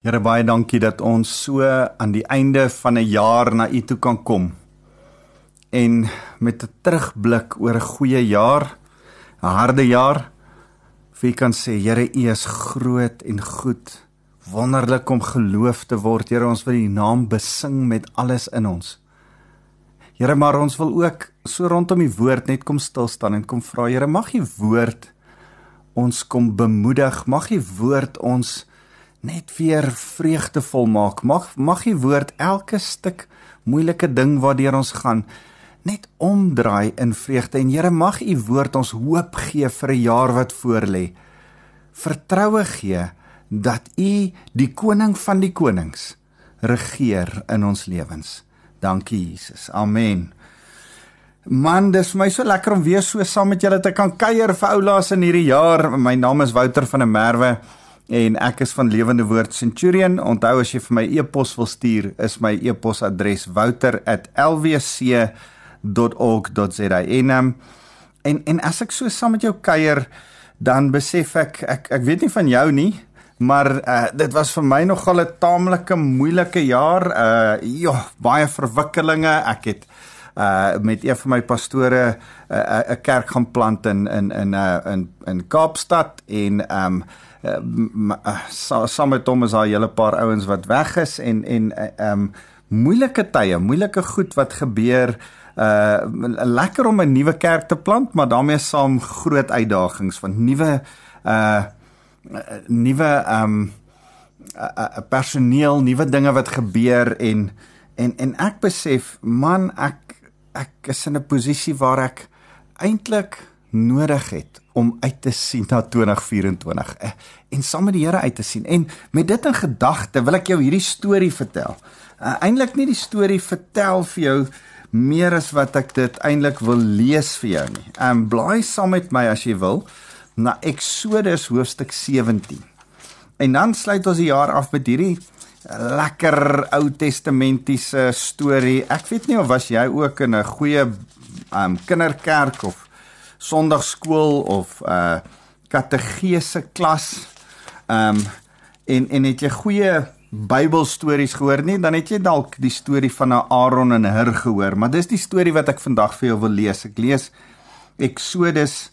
Here baie dankie dat ons so aan die einde van 'n jaar na U toe kan kom. En met 'n terugblik oor 'n goeie jaar, 'n harde jaar, wie kan sê Here U is groot en goed. Wonderlik om geloof te word. Here ons wil U naam besing met alles in ons. Here maar ons wil ook so rondom U woord net kom stil staan en kom vra Here mag U woord ons kom bemoedig. Mag U woord ons net weer vreugdevol maak. Mag mag U woord elke stuk moeilike ding waardeur ons gaan net omdraai in vreugde en Here mag U woord ons hoop gee vir 'n jaar wat voorlê. Vertroue gee dat U die koning van die konings regeer in ons lewens. Dankie Jesus. Amen. Man, dis vir my so lekker om weer so saam met julle te kan kuier vir oulaas in hierdie jaar. My naam is Wouter van der Merwe en ek is van Lewende Woord Centurion. Onthou as jy vir my e-pos wil stuur, is my e-posadres wouter@lwc.org.za. En, um, en en as ek so saam met jou kuier, dan besef ek ek ek weet nie van jou nie, maar uh, dit was vir my nogal 'n taamlike moeilike jaar. Uh ja, baie verwikkelinge. Ek het uh met een van my pastore 'n uh, 'n kerk gaan plant in in in uh in in Kaapstad en um uh, saam met hom is daar 'n hele paar ouens wat weg is en en ehm um, moeilike tye, moeilike goed wat gebeur. Uh lekker om 'n nuwe kerk te plant, maar daarmee saam groot uitdagings van nuwe uh nuwe ehm um, uh, personeel, nuwe dinge wat gebeur en en en ek besef man ek ek is in 'n posisie waar ek eintlik nodig het om uit te sien na 2024 eh, en saam met die Here uit te sien. En met dit in gedagte wil ek jou hierdie storie vertel. Uh, eintlik nie die storie vertel vir jou meer as wat ek dit eintlik wil lees vir jou nie. Ehm blaai saam met my as jy wil na Eksodus hoofstuk 17. En dan sluit ons die jaar af met hierdie lekker Ou Testamentiese storie. Ek weet nie of was jy ook in 'n goeie ehm um, kinderkerk of Sondagskool of uh kategese klas. Ehm um, en en het jy goeie Bybelstories gehoor nie? Dan het jy dalk die storie van Aaron en Hur gehoor, maar dis die storie wat ek vandag vir jou wil lees. Ek lees Eksodus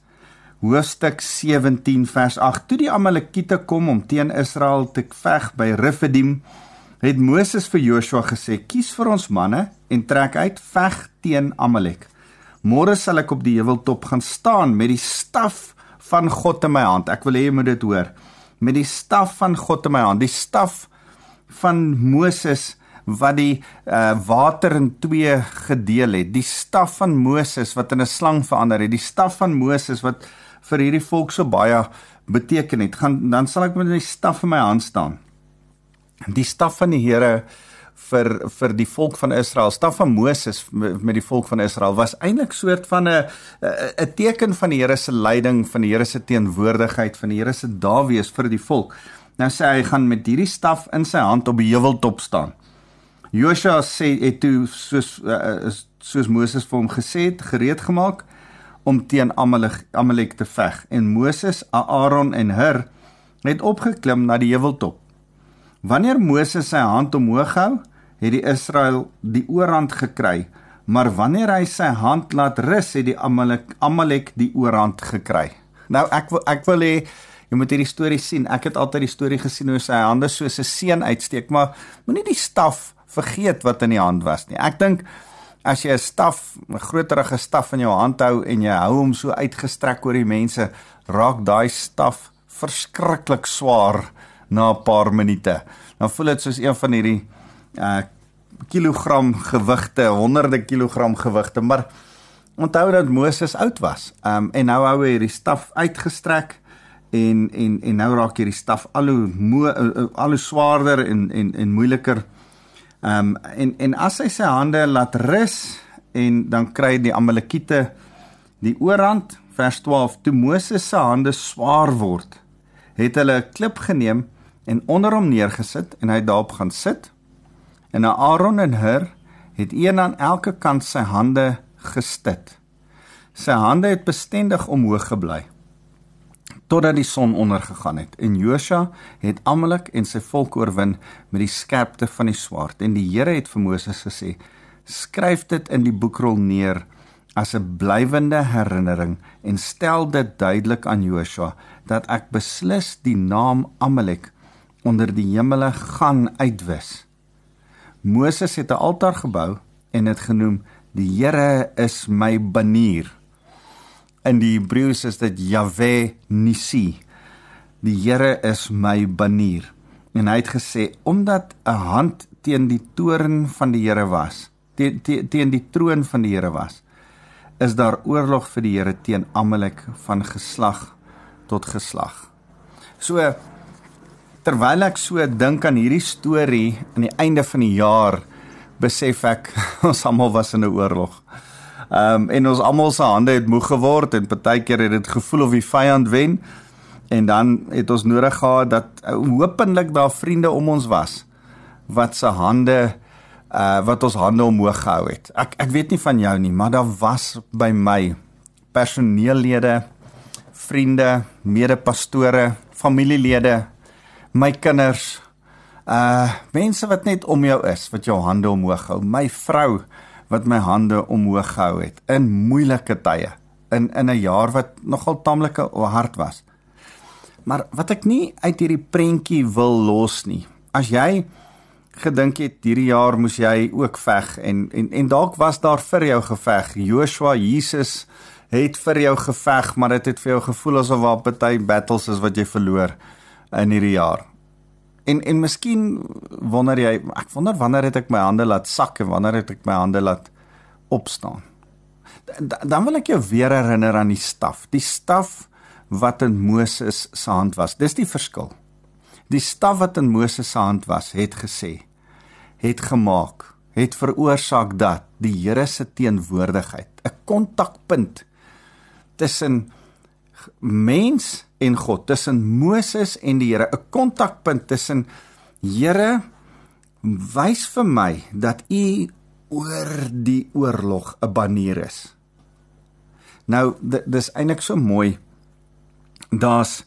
hoofstuk 17 vers 8. Toe die Amalekiete kom om teen Israel te veg by Refidim, het Moses vir Joshua gesê: "Kies vir ons manne en trek uit veg teen Amalek." Môre sal ek op die heuweltop gaan staan met die staf van God in my hand. Ek wil hê jy moet dit hoor. Met die staf van God in my hand, die staf van Moses wat die uh, water in twee gedeel het. Die staf van Moses wat in 'n slang verander het. Die staf van Moses wat vir hierdie volk so baie beteken het. Gaan dan sal ek met die staf in my hand staan. Die staf van die Here vir vir die volk van Israel. Staf van Moses met die volk van Israel was eintlik soort van 'n 'n teken van die Here se leiding, van die Here se teenwoordigheid, van die Here se dawees vir die volk. Nou sê hy gaan met hierdie staf in sy hand op die heuweltop staan. Joshua sê het toe soos uh, soos Moses vir hom gesê het, gereed gemaak om teen Amalek Amalek te veg. En Moses, Aaron en Hur het opgeklim na die heuweltop. Wanneer Moses sy hand omhoog hou, het die Israel die oorhand gekry, maar wanneer hy sy hand laat rus, het die Amalek Amalek die oorhand gekry. Nou ek wil ek wil hê jy moet hierdie storie sien. Ek het altyd die storie gesien hoe sy hande soos 'n seën uitsteek, maar moenie die staf vergeet wat in die hand was nie. Ek dink as jy 'n staf, 'n groterige staf in jou hand hou en jy hou hom so uitgestrek oor die mense, raak daai staf verskriklik swaar na 'n paar minute. Dan voel dit soos een van hierdie uh kilogram gewigte, honderde kilogram gewigte, maar onthou dat Moses oud was. Um en nou hou hy hierdie staf uitgestrek en en en nou raak hierdie staf al hoe mo, uh, al hoe swaarder en en en moeiliker. Um en en as hy sy hande laat rus en dan kry die Amalekiete die oorhand vers 12 toe Moses se hande swaar word het hulle 'n klip geneem en onder hom neergesit en hy daarop gaan sit. En Aaron en Hur het een aan elke kant sy hande gestit. Sy hande het bestendig omhoog gebly. totdat die son ondergegaan het. En Josua het Amalek en sy volk oorwin met die skerpte van die swaard. En die Here het vir Moses gesê: "Skryf dit in die boekrol neer as 'n blywende herinnering en stel dit duidelik aan Josua dat ek beslis die naam Amalek onder die hemele gaan uitwis." Moses het 'n altaar gebou en dit genoem: "Die Here is my banier." In die Hebreëus is dit Yahweh Nisi. Die Here is my banier. En hy het gesê omdat 'n hand teen die toren van die Here was, teen teen te, die troon van die Here was, is daar oorlog vir die Here teen Amalek van geslag tot geslag. So terwyl ek so dink aan hierdie storie aan die einde van die jaar, besef ek ons almal was in 'n oorlog. Ehm um, en ons almal se hande het moeg geword en partykeer het dit gevoel of die vyand wen. En dan het ons nodig gehad dat uh, hopelik daar vriende om ons was wat se hande uh wat ons hande omhoog gehou het. Ek ek weet nie van jou nie, maar daar was by my personeellede, vriende, medepastore, familielede, my kinders, uh mense wat net om jou is, wat jou hande omhoog hou. My vrou wat my hande omhoog gehou het in moeilike tye in in 'n jaar wat nogal taamlik hard was. Maar wat ek nie uit hierdie prentjie wil los nie. As jy gedink het hierdie jaar moes jy ook veg en en en dalk was daar vir jou geveg. Joshua Jesus het vir jou geveg, maar dit het, het vir jou gevoel asof daar baie battles is wat jy verloor in hierdie jaar. En en miskien wonder jy, ek wonder wanneer het ek my hande laat sak en wanneer het ek my hande laat opstaan. Da, dan wil ek jou weer herinner aan die staf. Die staf wat in Moses se hand was. Dis die verskil. Die staf wat in Moses se hand was, het gesê, het gemaak, het veroorsaak dat die Here se teenwoordigheid, 'n kontakpunt tussen mens en God, tussen Moses en die Here, 'n kontakpunt tussen Here wys vir my dat u oor die oorlog 'n banier is. Nou dis eintlik so mooi. Daar's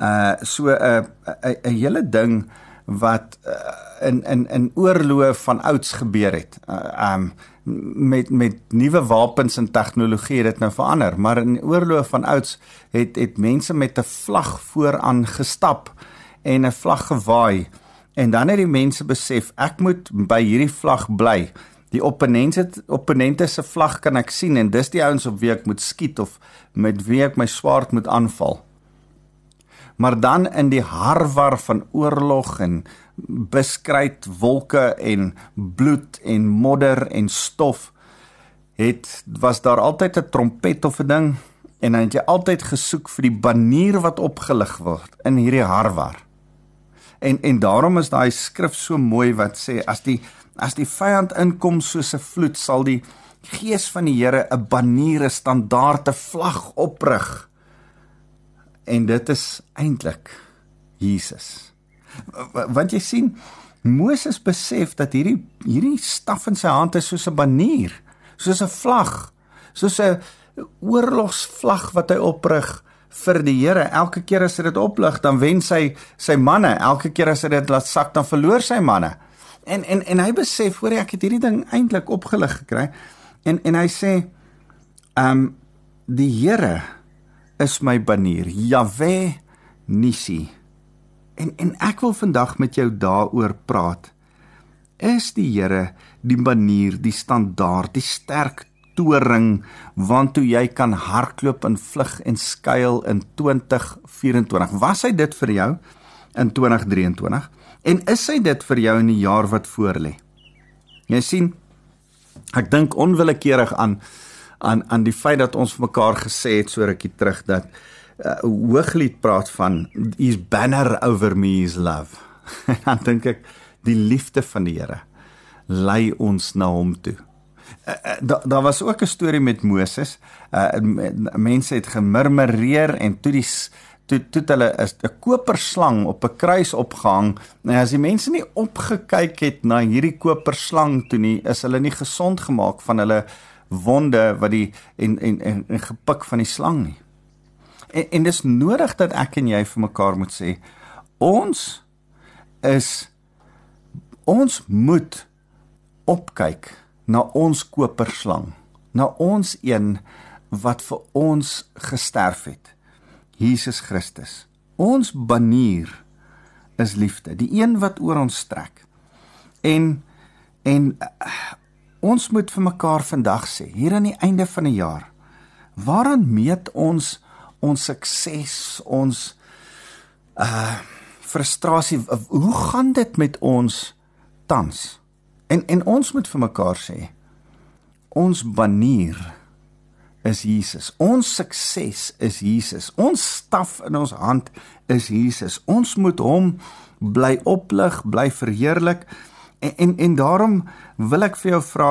uh so 'n 'n 'n hele ding wat uh, in in in oorloë van ouds gebeur het. Uh, um met met nuwe wapens en tegnologie het dit nou verander, maar in oorloë van ouds het het mense met 'n vlag vooraan gestap en 'n vlag gewaai en dan het die mense besef ek moet by hierdie vlag bly. Die opponente opponente se vlag kan ek sien en dis die ouens op wie ek moet skiet of met wie ek my swaard moet aanval. Maar dan in die harwar van oorlog en beskryt wolke en bloed en modder en stof het was daar altyd 'n trompet of 'n ding en dan het jy altyd gesoek vir die banier wat opgelig word in hierdie harwar. En en daarom is daai skrif so mooi wat sê as die as die vyand inkom soos 'n vloed sal die gees van die Here 'n banier, 'n standaard, 'n vlag oprig. En dit is eintlik Jesus want jy sien Moses besef dat hierdie hierdie staf in sy hand is soos 'n banier, soos 'n vlag, soos 'n oorlogsvlag wat hy oprig vir die Here. Elke keer as hy dit oplig, dan wen sy sy manne. Elke keer as hy dit laat sak, dan verloor sy manne. En en en hy besef, hoor ek het hierdie ding eintlik opgelig gekry. En en hy sê, ehm um, die Here is my banier. Jahwe Nisi. En en ek wil vandag met jou daaroor praat. Is die Here die manier, die standaard, die sterk toring waartoe jy kan hardloop en vlug en skuil in 2024? Was hy dit vir jou in 2023? En is hy dit vir jou in die jaar wat voorlê? Jy sien, ek dink onwillekeurig aan aan aan die feit dat ons mekaar gesê het so rukkie terug dat uh, hooglied praat van his banner over me is love. dan dink ek die liefde van die Here lei ons na hom toe. Uh, uh, daar da was ook 'n storie met Moses. Uh, mense het gemurmureer en toe die toe toe hulle 'n koperslang op 'n kruis opgehang. Nou as die mense nie opgekyk het na hierdie koperslang toe nie, is hulle nie gesond gemaak van hulle wonde wat die en en en, en gepik van die slang nie. En, en dis nodig dat ek en jy vir mekaar moet sê ons is ons moet opkyk na ons koperslang, na ons een wat vir ons gesterf het. Jesus Christus. Ons banier is liefde, die een wat oor ons strek. En en uh, ons moet vir mekaar vandag sê, hier aan die einde van 'n jaar, waaraan meet ons ons sukses, ons uh frustrasie, hoe gaan dit met ons tans? En en ons moet vir mekaar sê, ons banier is Jesus. Ons sukses is Jesus. Ons staf in ons hand is Jesus. Ons moet hom bly oplig, bly verheerlik. En en, en daarom wil ek vir jou vra,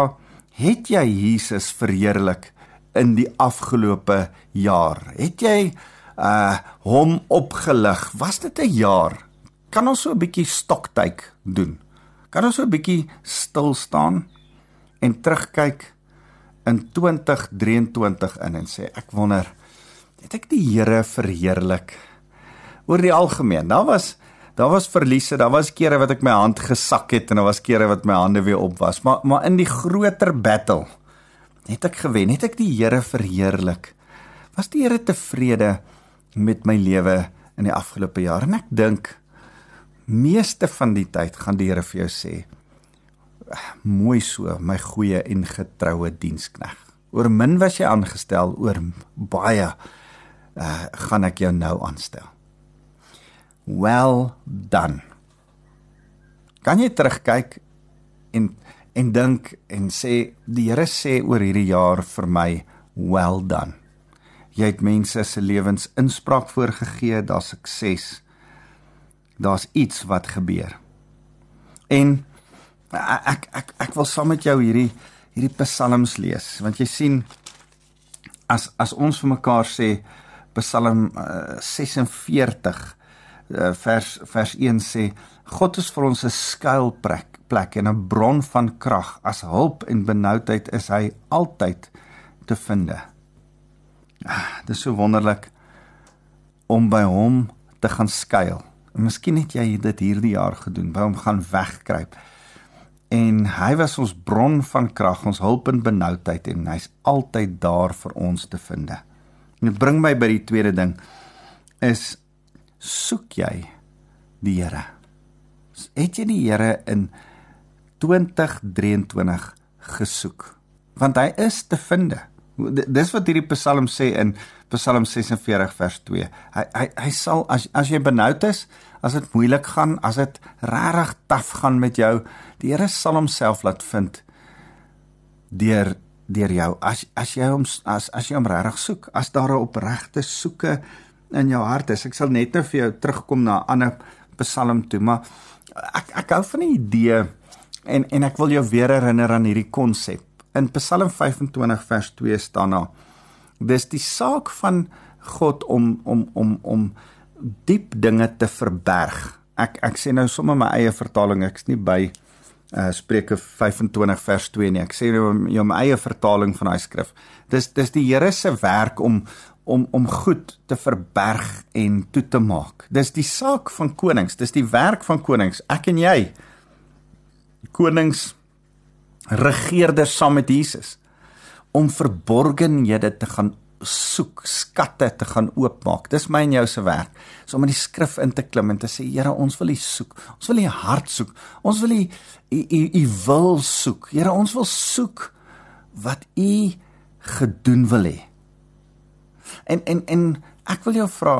het jy Jesus verheerlik in die afgelope jaar? Het jy uh hom opgelig? Was dit 'n jaar? Kan ons so 'n bietjie stoktyk doen? Kan ons so 'n bietjie stil staan en terugkyk in 2023 in en sê ek wonder het ek die Here verheerlik oor die algemeen daar was daar was verliese daar was kere wat ek my hand gesak het en daar was kere wat my hande weer op was maar maar in die groter battle het ek gewen het ek die Here verheerlik was die Here tevrede met my lewe in die afgelope jaar en ek dink meeste van die tyd gaan die Here vir jou sê mooi so my goeie en getroue dienskneg. Oor min was jy aangestel, oor baie uh, gaan ek jou nou aanstel. Well done. Kan jy terugkyk en en dink en sê die Here sê oor hierdie jaar vir my well done. Jy het mense se lewens inspraak voorgegee, daar's sukses. Daar's iets wat gebeur. En ek ek ek wil saam met jou hierdie hierdie psalms lees want jy sien as as ons vir mekaar sê Psalm uh, 46 uh, vers vers 1 sê God is vir ons 'n skuilplek plek en 'n bron van krag as hulp en benoudheid is hy altyd te vind. Ah, dit is so wonderlik om by hom te gaan skuil. En miskien het jy dit hierdie jaar gedoen, by hom gaan wegkruip en hy was ons bron van krag, ons hulp in benoudheid en hy's altyd daar vir ons te vind. En dit bring my by die tweede ding is soek jy die Here? Het jy die Here in 2023 gesoek? Want hy is te vind. Dis wat hierdie Psalm sê in Psalm 46 vers 2. Hy hy hy sal as as jy benoud is, as dit moeilik gaan, as dit regtig taaf gaan met jou, die Here sal homself laat vind deur deur jou. As as jy hom as as jy hom regtig soek, as daar 'n opregte soeke in jou hart is. Ek sal net nou vir jou terugkom na 'n ander Psalm toe, maar ek ek hou van die idee en en ek wil jou weer herinner aan hierdie konsep. In Psalm 25 vers 2 staan daar: Dis die saak van God om om om om diep dinge te verberg. Ek ek sê nou sommer my eie vertaling, ek's nie by uh Spreuke 25 vers 2 nie. Ek sê nou jou my eie vertaling van daai skrif. Dis dis die Here se werk om om om goed te verberg en toe te maak. Dis die saak van konings, dis die werk van konings. Ek en jy konings regeerders saam met Jesus om verborgenhede te gaan soek, skatte te gaan oopmaak. Dis my en jou se werk. So om in die skrif in te klim en te sê, Here, ons wil U soek. Ons wil U hart soek. Ons wil U U U wil soek. Here, ons wil soek wat U gedoen wil hê. En en en ek wil jou vra,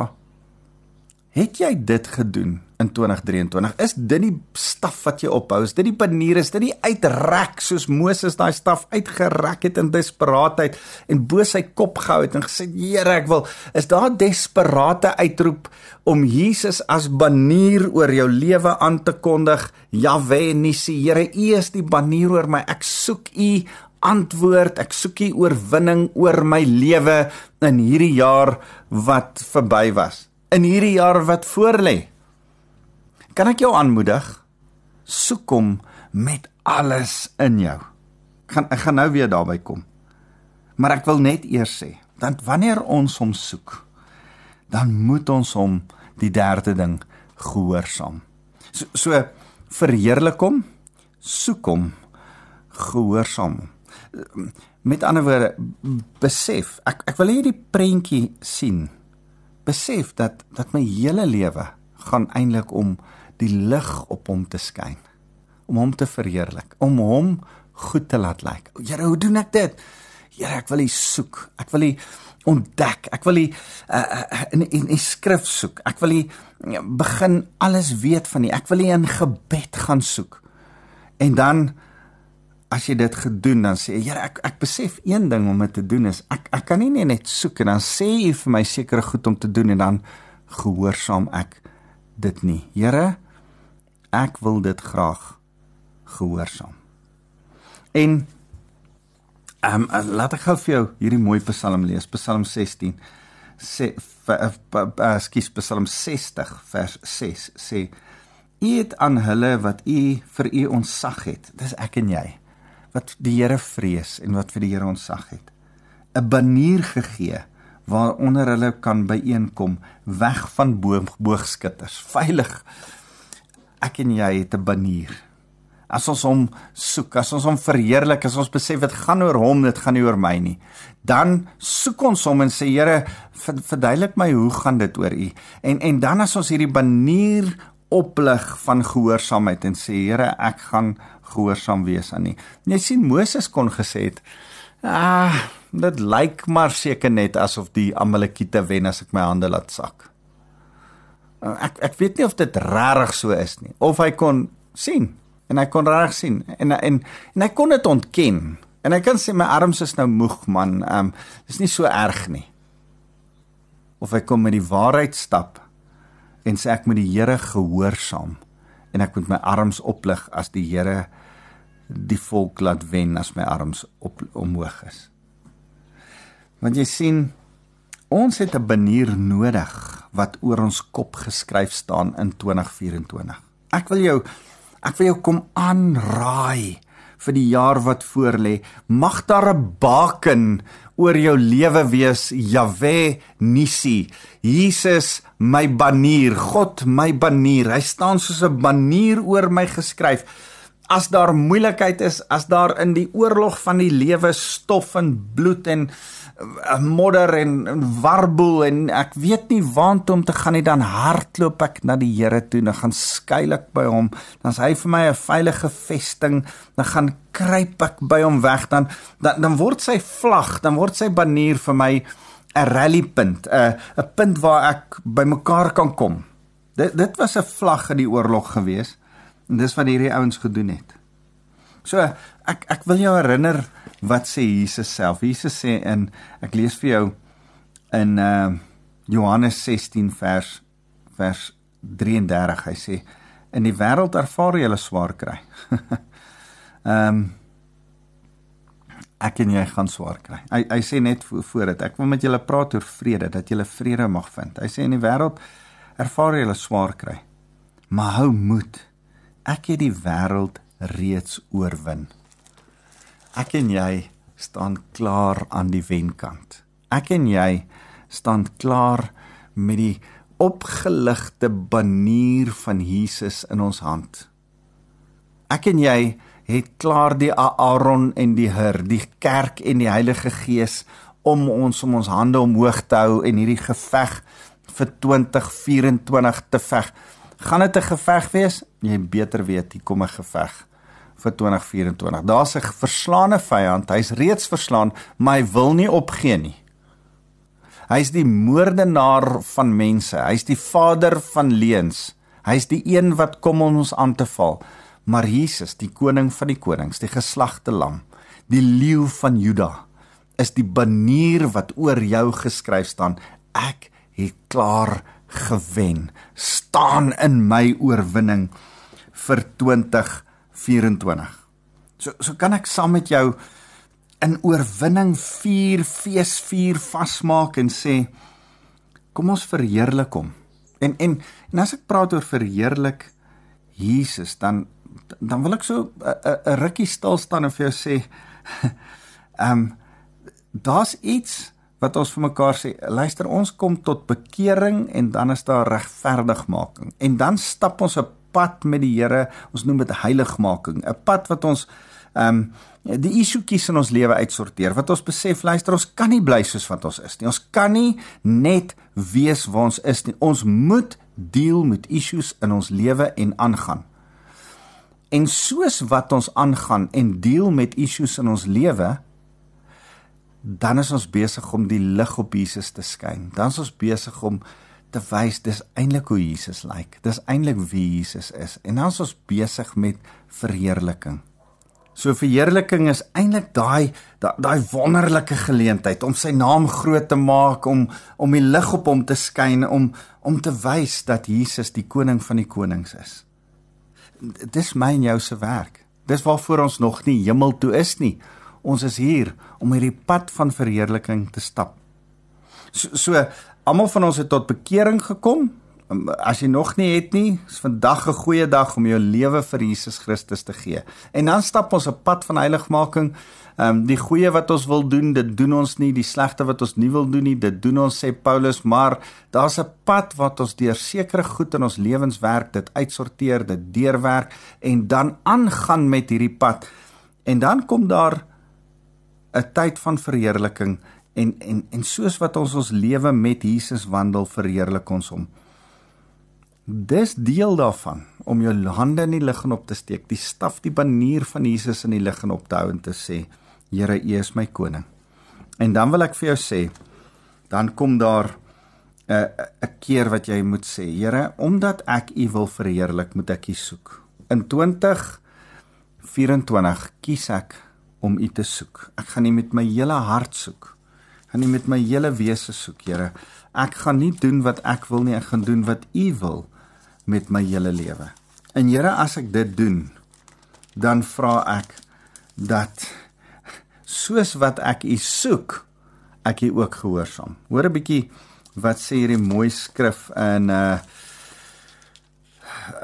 het jy dit gedoen? in 2023. Is dit die staf wat jy ophou? Is dit die panier? Is dit die uitrek soos Moses daai staf uitgerek het in desperaatheid en bo sy kop gehou het en gesê: "Here, ek wil." Is daar 'n desperate uitroep om Jesus as banier oor jou lewe aan te kondig? Jahwe Nissi, Here, U is die banier oor my. Ek soek U antwoord. Ek soek U oorwinning oor my lewe in hierdie jaar wat verby was. In hierdie jaar wat voorlê. Kan ek jou aanmoedig? Soek hom met alles in jou. Ek gaan ek gaan nou weer daarby kom. Maar ek wil net eers sê, dan wanneer ons hom soek, dan moet ons hom die derde ding gehoorsaam. So, so verheerlik hom, soek hom, gehoorsaam. Met ander woorde, besef, ek ek wil hê die prentjie sien. Besef dat dat my hele lewe gaan eintlik om die lig op hom te skyn, om hom te verheerlik, om hom goed te laat lyk. Here, hoe doen ek dit? Here, ek wil U soek. Ek wil U ontdek. Ek wil U uh, uh, in in die skrif soek. Ek wil U begin alles weet van U. Ek wil U in gebed gaan soek. En dan as jy dit gedoen dan sê Here ek ek besef een ding om dit te doen is ek ek kan nie net soek en dan sê U vir my sekere goed om te doen en dan gehoorsaam ek dit nie. Here ek wil dit graag gehoorsaam. En ehm um, laat ek gou vir jou hierdie mooi Psalm lees, Psalm 16. Sê skus Psalm 60 vers 6 sê U het aan hulle wat U vir U ontsag het. Dis ek en jy wat die Here vrees en wat vir die Here ontsag het. 'n banier gegee waaronder hulle kan byeenkom weg van boogskutters. Veilig. Ek en jy het 'n banier. As ons hom soek as ons hom verheerlik as ons besef dit gaan oor hom dit gaan nie oor my nie dan soek ons hom en sê Here verduidelik my hoe gaan dit oor u? En en dan as ons hierdie banier oplig van gehoorsaamheid en sê Here ek gaan gehoorsaam wees aan u jy sien Moses kon gesê het ah dit lyk maar seker net asof die Amalekiete wen as ek my hande laat sak. Uh, ek ek weet nie of dit regtig so is nie of hy kon sien en hy kon reg sien en en en hy kon dit ontken en hy kan sê my arms is nou moeg man um dis nie so erg nie of hy kom met die waarheid stap en sê ek moet die Here gehoorsaam en ek moet my arms oplig as die Here die volk laat wen as my arms op omhoog is Want jy sien ons het 'n banier nodig wat oor ons kop geskryf staan in 2024. Ek wil jou ek wil jou kom aanraai vir die jaar wat voorlê. Mag daar 'n baken oor jou lewe wees, Jahwe Nisi. Jesus my banier, God my banier. Hy staan soos 'n banier oor my geskryf. As daar moeilikheid is, as daar in die oorlog van die lewe stof en bloed en Eh, modder en warboel en ek weet nie waantoe om te gaan nie dan hardloop ek na die Here toe en gaan skuilik by hom. Dan's hy vir my 'n veilige vesting dan gaan kruip ek by hom weg. Dan dan, dan word sy vlag dan word sy banier vir my 'n rallypunt 'n 'n punt waar ek by mekaar kan kom. Dit dit was 'n vlag in die oorlog gewees en dis wat hierdie ouens gedoen het so ek ek wil jou herinner wat sê Jesus self? Jesus sê in ek lees vir jou in uh Johannes 16 vers vers 33. Hy sê in die wêreld ervaar jy swaar kry. Ehm um, ek en jy gaan swaar kry. Hy hy sê net voor, voor dit ek wil met julle praat oor vrede dat julle vrede mag vind. Hy sê in die wêreld ervaar jy swaar kry. Maar hou moed. Ek het die wêreld reeds oorwin. Ek en jy staan klaar aan die wenkant. Ek en jy staan klaar met die opgeligte banier van Jesus in ons hand. Ek en jy het klaar die Aaron en die Hur, die kerk en die Heilige Gees om ons om ons hande omhoog te hou en hierdie geveg vir 2024 te veg. Gaan dit 'n geveg wees? Jy beter weet, hier kom 'n geveg vir 2024. Daar's 'n verslaane vyand. Hy's reeds verslaan, maar hy wil nie opgee nie. Hy's die moordenaar van mense. Hy's die vader van leuns. Hy's die een wat kom om ons aan te val. Maar Jesus, die koning van die konings, die geslagte lam, die leeu van Juda, is die banier wat oor jou geskryf staan. Ek het klaar gewen. Staan in my oorwinning vir 20 24. So so kan ek saam met jou in oorwinning vier fees vier vasmaak en sê kom ons verheerlik hom. En en en as ek praat oor verheerlik Jesus dan dan wil ek so 'n rukkie stil staan en vir jou sê ehm um, daar's iets wat ons vir mekaar sê, luister, ons kom tot bekering en dan is daar regverdigmaking. En dan stap ons 'n pad met die Here, ons noem dit heiligmaking, 'n pad wat ons ehm um, die isuetjies in ons lewe uitsorteer. Wat ons besef, luister, ons kan nie bly soos wat ons is nie. Ons kan nie net wees waar ons is nie. Ons moet deel met issues in ons lewe en aangaan. En soos wat ons aangaan en deel met issues in ons lewe, dan is ons besig om die lig op Jesus te skyn. Dan is ons besig om te wys dis eintlik hoe Jesus lyk. Like. Dis eintlik wie Jesus is. En dan is ons besig met verheerliking. So verheerliking is eintlik daai daai wonderlike geleentheid om sy naam groot te maak, om om die lig op hom te skyn, om om te wys dat Jesus die koning van die konings is. Dis my en jou se werk. Dis waarvoor ons nog nie hemel toe is nie. Ons is hier om hierdie pad van verheerliking te stap. So, so almal van ons het tot bekering gekom. As jy nog nie het nie, is vandag 'n goeie dag om jou lewe vir Jesus Christus te gee. En dan stap ons 'n pad van heiligmaking. Ehm um, die goeie wat ons wil doen, dit doen ons nie, die slegte wat ons nie wil doen nie, dit doen ons sê Paulus, maar daar's 'n pad wat ons deur sekere goed in ons lewens werk, dit uitsorteer, dit deurwerk en dan aangaan met hierdie pad. En dan kom daar 'n tyd van verheerliking en en en soos wat ons ons lewe met Jesus wandel verheerlik ons hom. Dis deel daarvan om jou hande in die lug en op te steek, die staf, die banier van Jesus in die lug en op te hou en te sê, Here, U is my koning. En dan wil ek vir jou sê, dan kom daar 'n 'n keer wat jy moet sê, Here, omdat ek U wil verheerlik, moet ek U soek. In 2024 kies ek om U te soek. Ek gaan U met my hele hart soek. Ek gaan U met my hele wese soek, Here. Ek gaan nie doen wat ek wil nie, ek gaan doen wat U wil met my hele lewe. En Here, as ek dit doen, dan vra ek dat soos wat ek U soek, ek U ook gehoorsaam. Hoor 'n bietjie wat sê hierdie mooi skrif in uh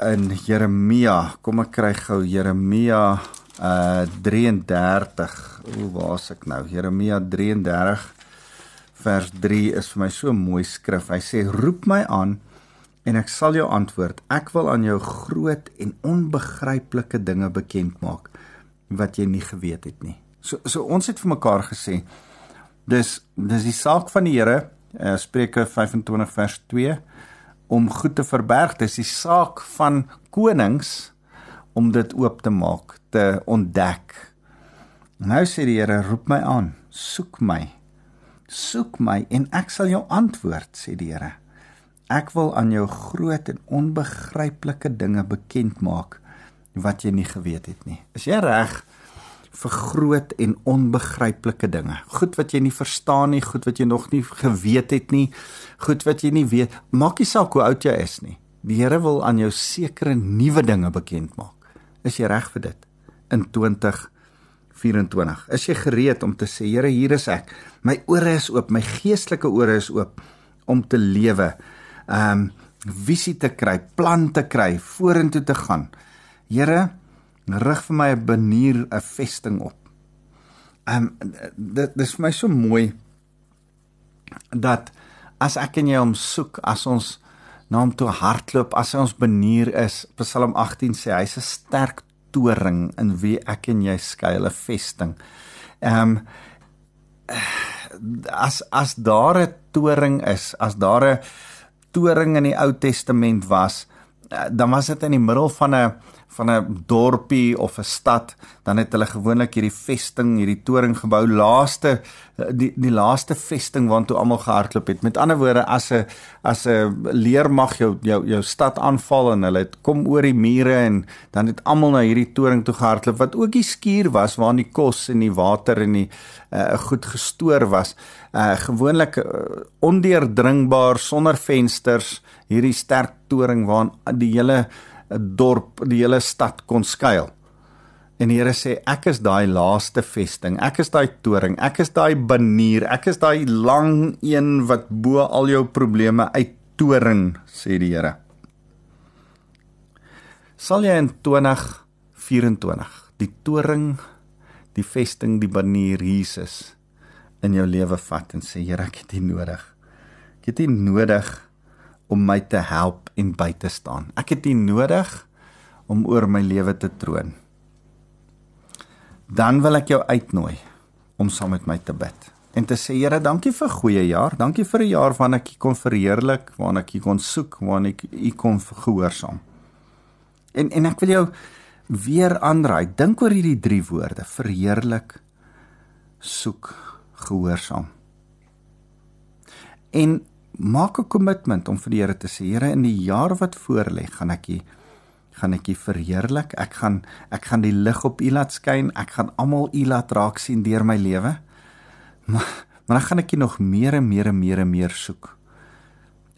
in Jeremia. Kom ek kry gou Jeremia uh 33 o waar's ek nou? Jeremia 33 vers 3 is vir my so mooi skrif. Hy sê roep my aan en ek sal jou antwoord. Ek wil aan jou groot en onbegryplike dinge bekend maak wat jy nie geweet het nie. So so ons het vir mekaar gesê dis dis die saak van die Here uh, Spreuke 25 vers 2 om goed te verberg. Dis die saak van konings om dit oop te maak, te ontdek. Nou sê die Here, roep my aan, soek my. Soek my en ek sal jou antwoord, sê die Here. Ek wil aan jou groot en onbegryplike dinge bekend maak wat jy nie geweet het nie. Is jy reg vir groot en onbegryplike dinge? Goed wat jy nie verstaan nie, goed wat jy nog nie geweet het nie, goed wat jy nie weet. Maak nie saak hoe oud jy is nie. Die Here wil aan jou sekere nuwe dinge bekend maak. Is jy reg vir dit? In 2024. Is jy gereed om te sê, Here, hier is ek. My ore is oop, my geestelike ore is oop om te lewe. Um visie te kry, plan te kry, vorentoe te gaan. Here, rig vir my 'n banier, 'n vesting op. Um dit dis vir my so mooi dat as ek en jy hom soek, as ons na hom toe hardloop as hy ons benier is. Psalm 18 sê hy's 'n sterk toring in wie ek en jy skuil 'n vesting. Ehm um, as as daar 'n toring is, as daar 'n toring in die Ou Testament was, eh, dan was dit in die middel van 'n van 'n dorpie of 'n stad, dan het hulle gewoonlik hierdie vesting, hierdie toring gebou, laaste die die laaste vesting waartoe almal gehardloop het. Met ander woorde, as 'n as 'n leermag jou jou jou stad aanval en hulle het kom oor die mure en dan het almal na hierdie toring toe gehardloop wat ook die skuur was waar die kos en die water en die uh, goed gestoor was. Uh gewoonlik uh, ondeurdringbaar sonder vensters, hierdie sterk toring waar die hele 'n dorp, die hele stad kon skuil. En die Here sê ek is daai laaste vesting. Ek is daai toring. Ek is daai banier. Ek is daai lang een wat bo al jou probleme uit toring, sê die Here. Sal jy in 2024 die toring, die vesting, die banier Jesus in jou lewe vat en sê Here, ek het U nodig. Ek het U nodig om my te help en by te staan. Ek het U nodig om oor my lewe te troon. Dan wil ek jou uitnooi om saam met my te bid en te sê Here, dankie vir goeie jaar. Dankie vir 'n jaar waarin ek U kon verheerlik, waarin ek U kon soek, waarin ek U kon gehoorsaam. En en ek wil jou weer aanraai. Dink oor hierdie drie woorde: verheerlik, soek, gehoorsaam. En maak 'n kommitment om vir die Here te sê: Here, in die jaar wat voorlê, gaan ek U gaan ek U verheerlik. Ek gaan ek gaan die lig op U laat skyn. Ek gaan almal U laat raak sien deur my lewe. Maar maar dan gaan ek U nog meer en meer en meer en meer soek.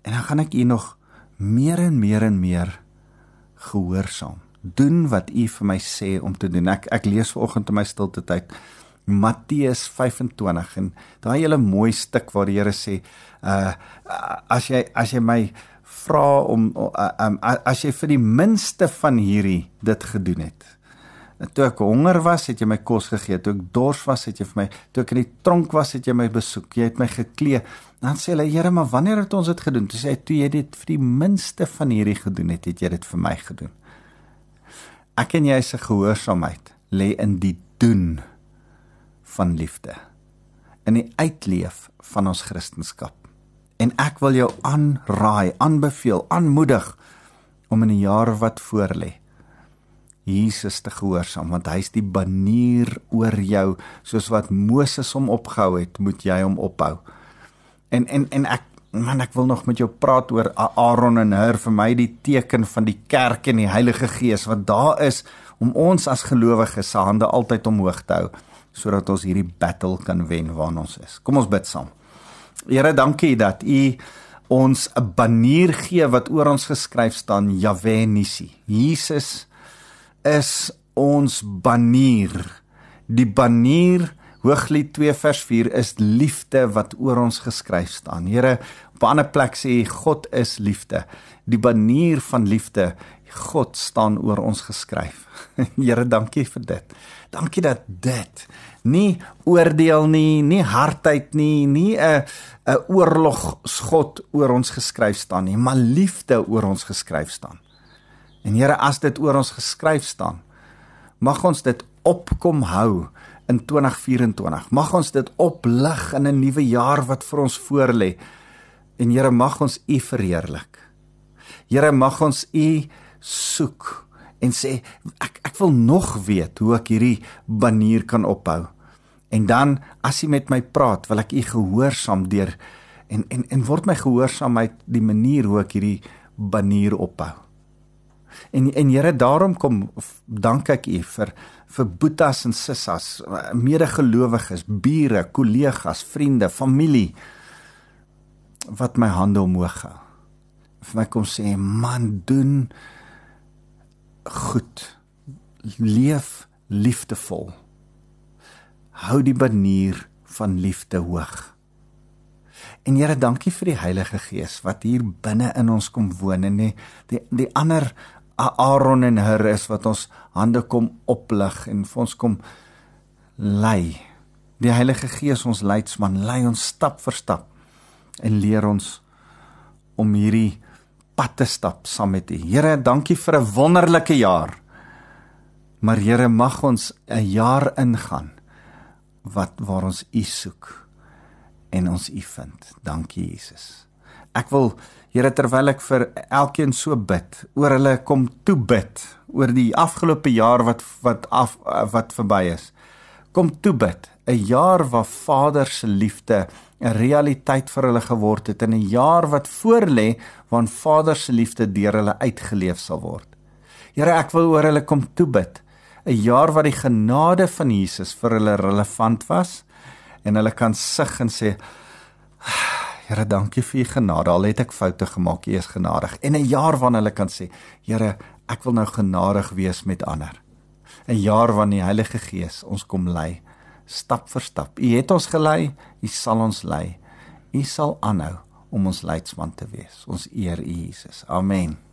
En dan gaan ek U nog meer en meer en meer gehoorsaam doen wat u vir my sê om te doen. Ek ek lees vanoggend in my stilte tyd Matteus 25 en daai hele mooi stuk waar die Here sê uh as jy as jy my vra om uh, um, as jy vir die minste van hierdie dit gedoen het. Toe ek honger was, het jy my kos gegee. Toe ek dors was, het jy vir my toe ek in die tronk was, het jy my besoek. Jy het my geklee. Dan sê hulle, Here, maar wanneer het ons dit gedoen? Toe sê hy, toe jy dit vir die minste van hierdie gedoen het, het jy dit vir my gedoen. Ek en jy se gehoorsaamheid lê in die doen van liefde. In die uitleef van ons kristendom. En ek wil jou aanraai, aanbeveel, aanmoedig om in die jare wat voorlê Jesus te gehoorsaam want hy's die banier oor jou soos wat Moses hom opgehou het, moet jy hom ophou. En en en ek man ek wil nog met jou praat oor Aaron en Hur vir my die teken van die kerk en die Heilige Gees wat daar is om ons as gelowiges se hande altyd omhoog te hou sodat ons hierdie battle kan wen waarin ons is. Kom ons bid saam. Here, dankie dat U ons 'n banier gee wat oor ons geskryf staan, Jahwe Nissi. Jesus is ons banier. Die banier Hooglied 2 vers 4 is liefde wat oor ons geskryf staan. Here, op 'n ander plek sê God is liefde. Die banier van liefde, God staan oor ons geskryf. Here, dankie vir dit. Dankie dat dit nie oordeel nie, nie hardheid nie, nie 'n 'n oorlogsgod oor ons geskryf staan nie, maar liefde oor ons geskryf staan. En Here, as dit oor ons geskryf staan, mag ons dit opkom hou in 2024. Mag ons dit oplig in 'n nuwe jaar wat vir ons voorlê. En Here mag ons U verheerlik. Here mag ons U soek en sê ek ek wil nog weet hoe ek hierdie banier kan ophou. En dan as U met my praat, wil ek U gehoorsaam deur en en en word my gehoorsaamheid die manier hoe ek hierdie banier ophou. En en Here, daarom kom dank ek U vir vir boetas en sissas, medegelowiges, bure, kollegas, vriende, familie wat my hande omhoog hou. Vir my kom sê, man, doen goed. Leef liefdevol. Hou die banier van liefde hoog. En Here, dankie vir die Heilige Gees wat hier binne in ons kom woon en die die, die ander Aaron en Hur is wat ons hande kom oplig en vir ons kom lei. Die Heilige Gees ons leidsman, lei ons stap vir stap en leer ons om hierdie pad te stap saam met U. Here, dankie vir 'n wonderlike jaar. Maar Here, mag ons 'n jaar ingaan wat waar ons U soek en ons U vind. Dankie Jesus. Ek wil Here terwyl ek vir elkeen so bid, oor hulle kom toe bid oor die afgelope jaar wat wat af wat verby is. Kom toe bid, 'n jaar waar Vader se liefde 'n realiteit vir hulle geword het en 'n jaar wat voorlê waarin Vader se liefde deur hulle uitgeleef sal word. Here, ek wil oor hulle kom toe bid. 'n Jaar wat die genade van Jesus vir hulle relevant was en hulle kan sug en sê Here, dankie vir u genade. Al het ek foute gemaak, u is genadig. En 'n jaar wanneer hulle kan sê, Here, ek wil nou genadig wees met ander. 'n Jaar wanneer die Heilige Gees ons kom lei stap vir stap. U het ons gelei, u sal ons lei. U sal aanhou om ons leidsman te wees. Ons eer u Jesus. Amen.